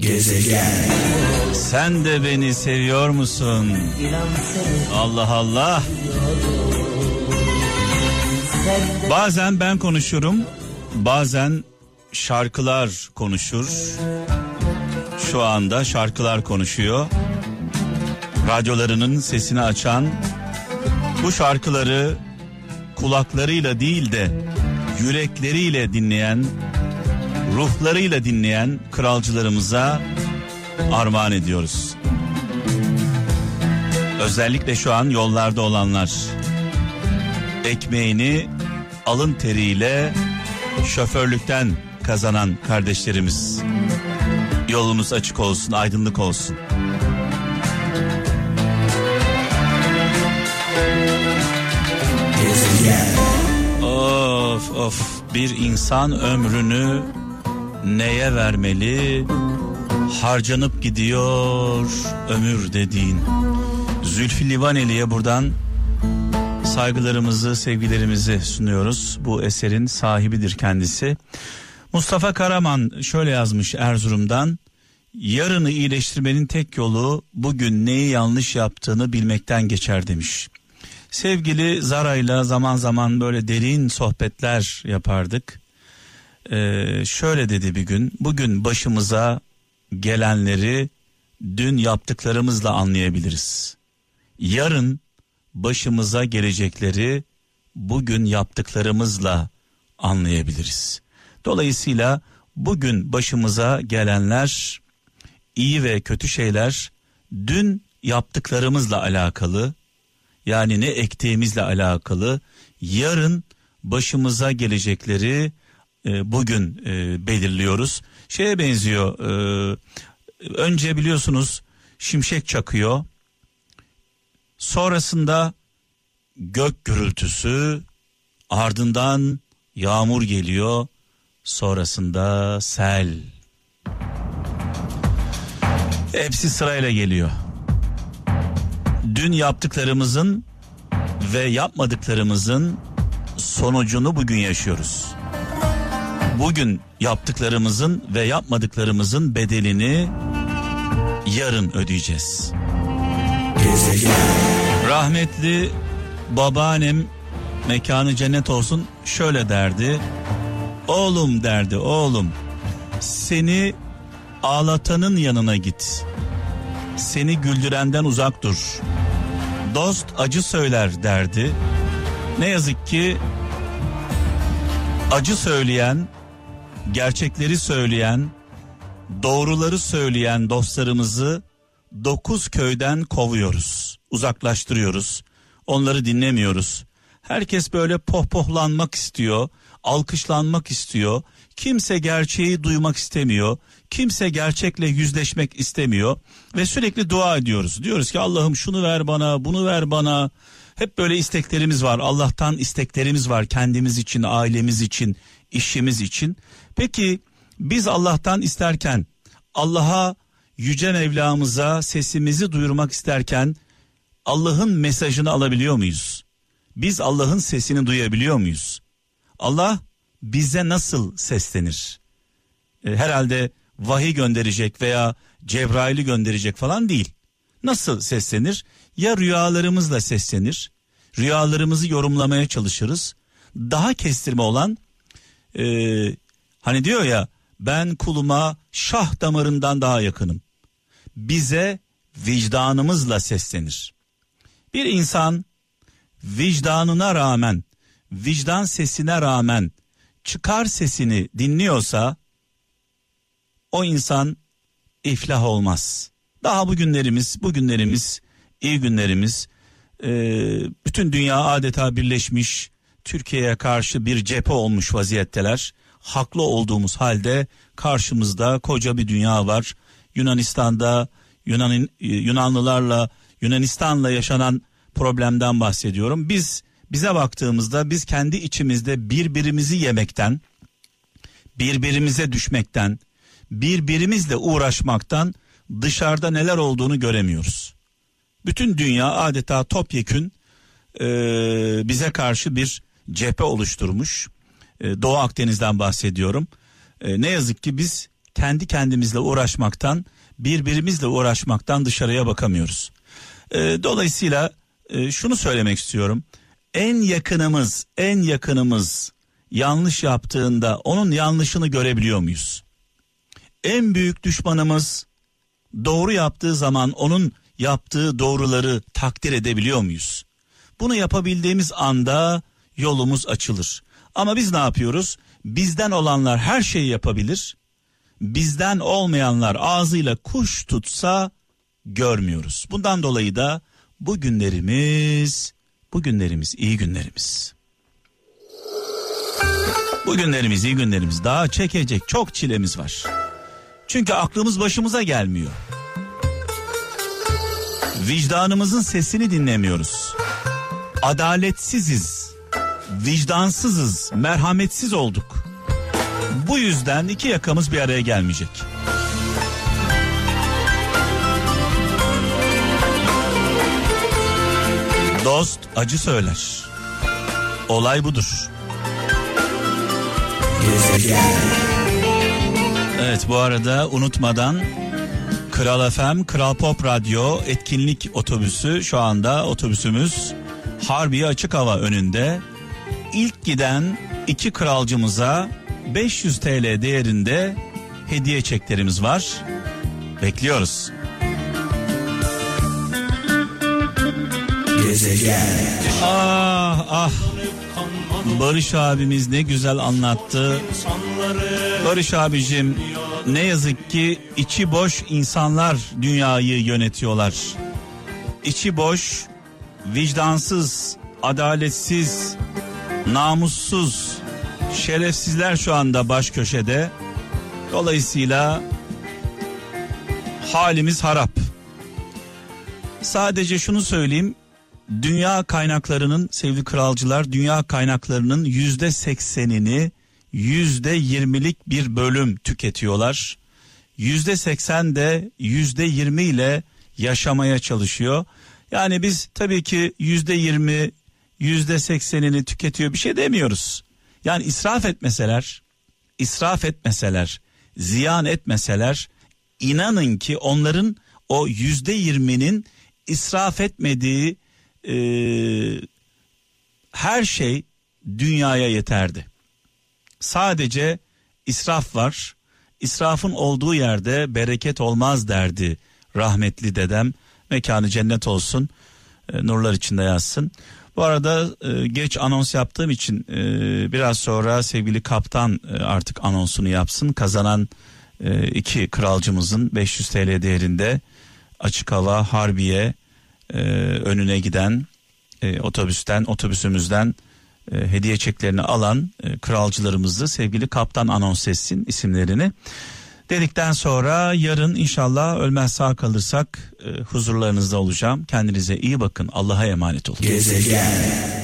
Gezegen. Sen de beni seviyor musun? Allah Allah. Bazen ben konuşurum, bazen şarkılar konuşur. Şu anda şarkılar konuşuyor. Radyolarının sesini açan bu şarkıları kulaklarıyla değil de yürekleriyle dinleyen, ruhlarıyla dinleyen kralcılarımıza armağan ediyoruz. Özellikle şu an yollarda olanlar ekmeğini alın teriyle şoförlükten kazanan kardeşlerimiz. Yolunuz açık olsun, aydınlık olsun. Of of bir insan ömrünü neye vermeli? Harcanıp gidiyor ömür dediğin. Zülfü Livaneli'ye buradan saygılarımızı, sevgilerimizi sunuyoruz. Bu eserin sahibidir kendisi. Mustafa Karaman şöyle yazmış Erzurum'dan. Yarını iyileştirmenin tek yolu bugün neyi yanlış yaptığını bilmekten geçer demiş. Sevgili Zara'yla zaman zaman böyle derin sohbetler yapardık. Ee, şöyle dedi bir gün, bugün başımıza gelenleri dün yaptıklarımızla anlayabiliriz. Yarın başımıza gelecekleri bugün yaptıklarımızla anlayabiliriz. Dolayısıyla bugün başımıza gelenler iyi ve kötü şeyler dün yaptıklarımızla alakalı yani ne ektiğimizle alakalı yarın başımıza gelecekleri e, bugün e, belirliyoruz. Şeye benziyor e, önce biliyorsunuz şimşek çakıyor sonrasında gök gürültüsü ardından yağmur geliyor sonrasında sel hepsi sırayla geliyor dün yaptıklarımızın ve yapmadıklarımızın sonucunu bugün yaşıyoruz. Bugün yaptıklarımızın ve yapmadıklarımızın bedelini yarın ödeyeceğiz. Rahmetli babaannem mekanı cennet olsun şöyle derdi. Oğlum derdi oğlum seni ağlatanın yanına git seni güldürenden uzak dur. Dost acı söyler derdi. Ne yazık ki acı söyleyen, gerçekleri söyleyen, doğruları söyleyen dostlarımızı dokuz köyden kovuyoruz, uzaklaştırıyoruz. Onları dinlemiyoruz. Herkes böyle pohpohlanmak istiyor, alkışlanmak istiyor. Kimse gerçeği duymak istemiyor. Kimse gerçekle yüzleşmek istemiyor ve sürekli dua ediyoruz. Diyoruz ki Allah'ım şunu ver bana, bunu ver bana. Hep böyle isteklerimiz var. Allah'tan isteklerimiz var kendimiz için, ailemiz için, işimiz için. Peki biz Allah'tan isterken Allah'a yüce Mevlamıza sesimizi duyurmak isterken Allah'ın mesajını alabiliyor muyuz? Biz Allah'ın sesini duyabiliyor muyuz? Allah bize nasıl seslenir? E, herhalde vahiy gönderecek veya Cebrail'i gönderecek falan değil. Nasıl seslenir? Ya rüyalarımızla seslenir. Rüyalarımızı yorumlamaya çalışırız. Daha kestirme olan e, hani diyor ya ben kuluma şah damarından daha yakınım. Bize vicdanımızla seslenir. Bir insan vicdanına rağmen, vicdan sesine rağmen çıkar sesini dinliyorsa o insan iflah olmaz. Daha bugünlerimiz, bugünlerimiz, iyi günlerimiz, e, bütün dünya adeta birleşmiş, Türkiye'ye karşı bir cephe olmuş vaziyetteler. Haklı olduğumuz halde karşımızda koca bir dünya var. Yunanistan'da Yunan Yunanlılarla Yunanistan'la yaşanan problemden bahsediyorum. Biz bize baktığımızda biz kendi içimizde birbirimizi yemekten, birbirimize düşmekten, birbirimizle uğraşmaktan dışarıda neler olduğunu göremiyoruz. Bütün dünya adeta topyekün e, bize karşı bir cephe oluşturmuş. E, Doğu Akdeniz'den bahsediyorum. E, ne yazık ki biz kendi kendimizle uğraşmaktan, birbirimizle uğraşmaktan dışarıya bakamıyoruz. E, dolayısıyla şunu söylemek istiyorum. En yakınımız, en yakınımız yanlış yaptığında onun yanlışını görebiliyor muyuz? En büyük düşmanımız doğru yaptığı zaman onun yaptığı doğruları takdir edebiliyor muyuz? Bunu yapabildiğimiz anda yolumuz açılır. Ama biz ne yapıyoruz? Bizden olanlar her şeyi yapabilir. Bizden olmayanlar ağzıyla kuş tutsa görmüyoruz. Bundan dolayı da bu günlerimiz, bu günlerimiz iyi günlerimiz. Bu günlerimiz iyi günlerimiz daha çekecek çok çilemiz var. Çünkü aklımız başımıza gelmiyor. Vicdanımızın sesini dinlemiyoruz. Adaletsiziz, vicdansızız, merhametsiz olduk. Bu yüzden iki yakamız bir araya gelmeyecek. Dost acı söyler. Olay budur. Evet bu arada unutmadan Kral FM, Kral Pop Radyo etkinlik otobüsü şu anda otobüsümüz Harbiye Açık Hava önünde. İlk giden iki kralcımıza 500 TL değerinde hediye çeklerimiz var. Bekliyoruz. Gezegen. Ah ah. Barış abimiz ne güzel anlattı. Barış abicim ne yazık ki içi boş insanlar dünyayı yönetiyorlar. İçi boş, vicdansız, adaletsiz, namussuz, şerefsizler şu anda baş köşede. Dolayısıyla halimiz harap. Sadece şunu söyleyeyim. Dünya kaynaklarının sevgili kralcılar dünya kaynaklarının yüzde seksenini yüzde yirmilik bir bölüm tüketiyorlar. Yüzde seksen de yüzde yirmi ile yaşamaya çalışıyor. Yani biz tabii ki yüzde yirmi yüzde seksenini tüketiyor bir şey demiyoruz. Yani israf etmeseler, israf etmeseler, ziyan etmeseler inanın ki onların o yüzde yirminin israf etmediği e, her şey dünyaya yeterdi. Sadece israf var. İsrafın olduğu yerde bereket olmaz derdi rahmetli dedem. Mekanı cennet olsun. E, nurlar içinde yazsın. Bu arada e, geç anons yaptığım için e, biraz sonra sevgili kaptan e, artık anonsunu yapsın. Kazanan e, iki kralcımızın 500 TL değerinde açık hava Harbiye e, önüne giden e, otobüsten otobüsümüzden e, hediye çeklerini alan e, kralcılarımızı sevgili kaptan anons etsin isimlerini. Dedikten sonra yarın inşallah ölmez sağ kalırsak e, huzurlarınızda olacağım. Kendinize iyi bakın. Allah'a emanet olun. Gezegen.